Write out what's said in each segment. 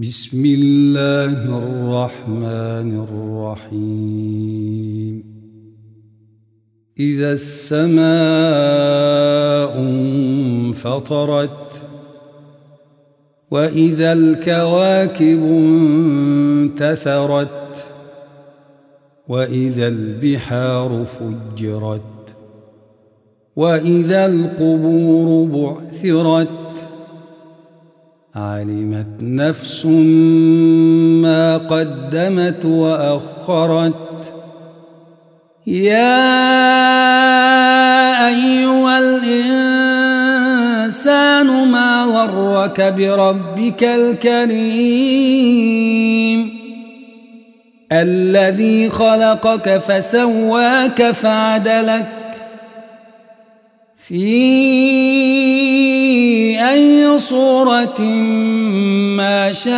بسم الله الرحمن الرحيم. إذا السماء انفطرت وإذا الكواكب انتثرت وإذا البحار فجرت وإذا القبور بعثرت علمت نفس ما قدمت وأخرت. يا أيها الإنسان ما غرك بربك الكريم؟ الذي خلقك فسواك فعدلك. في صورة ما شاء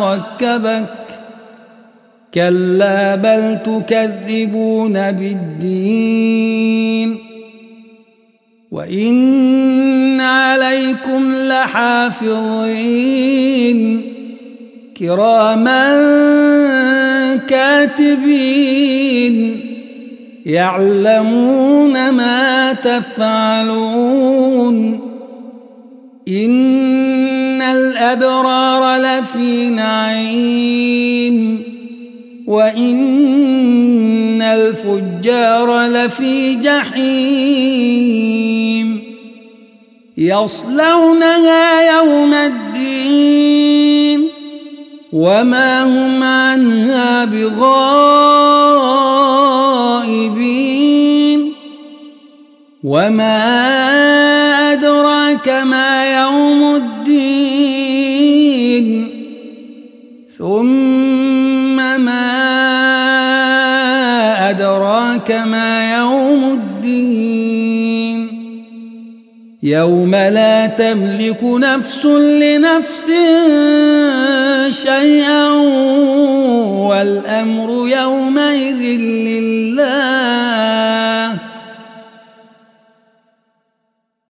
ركبك. كلا بل تكذبون بالدين. وإن عليكم لحافظين. كراما كاتبين. يعلمون ما تفعلون. إن الأبرار لفي نعيم وإن الفجار لفي جحيم يصلونها يوم الدين وما هم عنها بغائبين وما أدراك ما يوم الدين. ثم ما أدراك ما يوم الدين. يوم لا تملك نفس لنفس شيئا والأمر يوم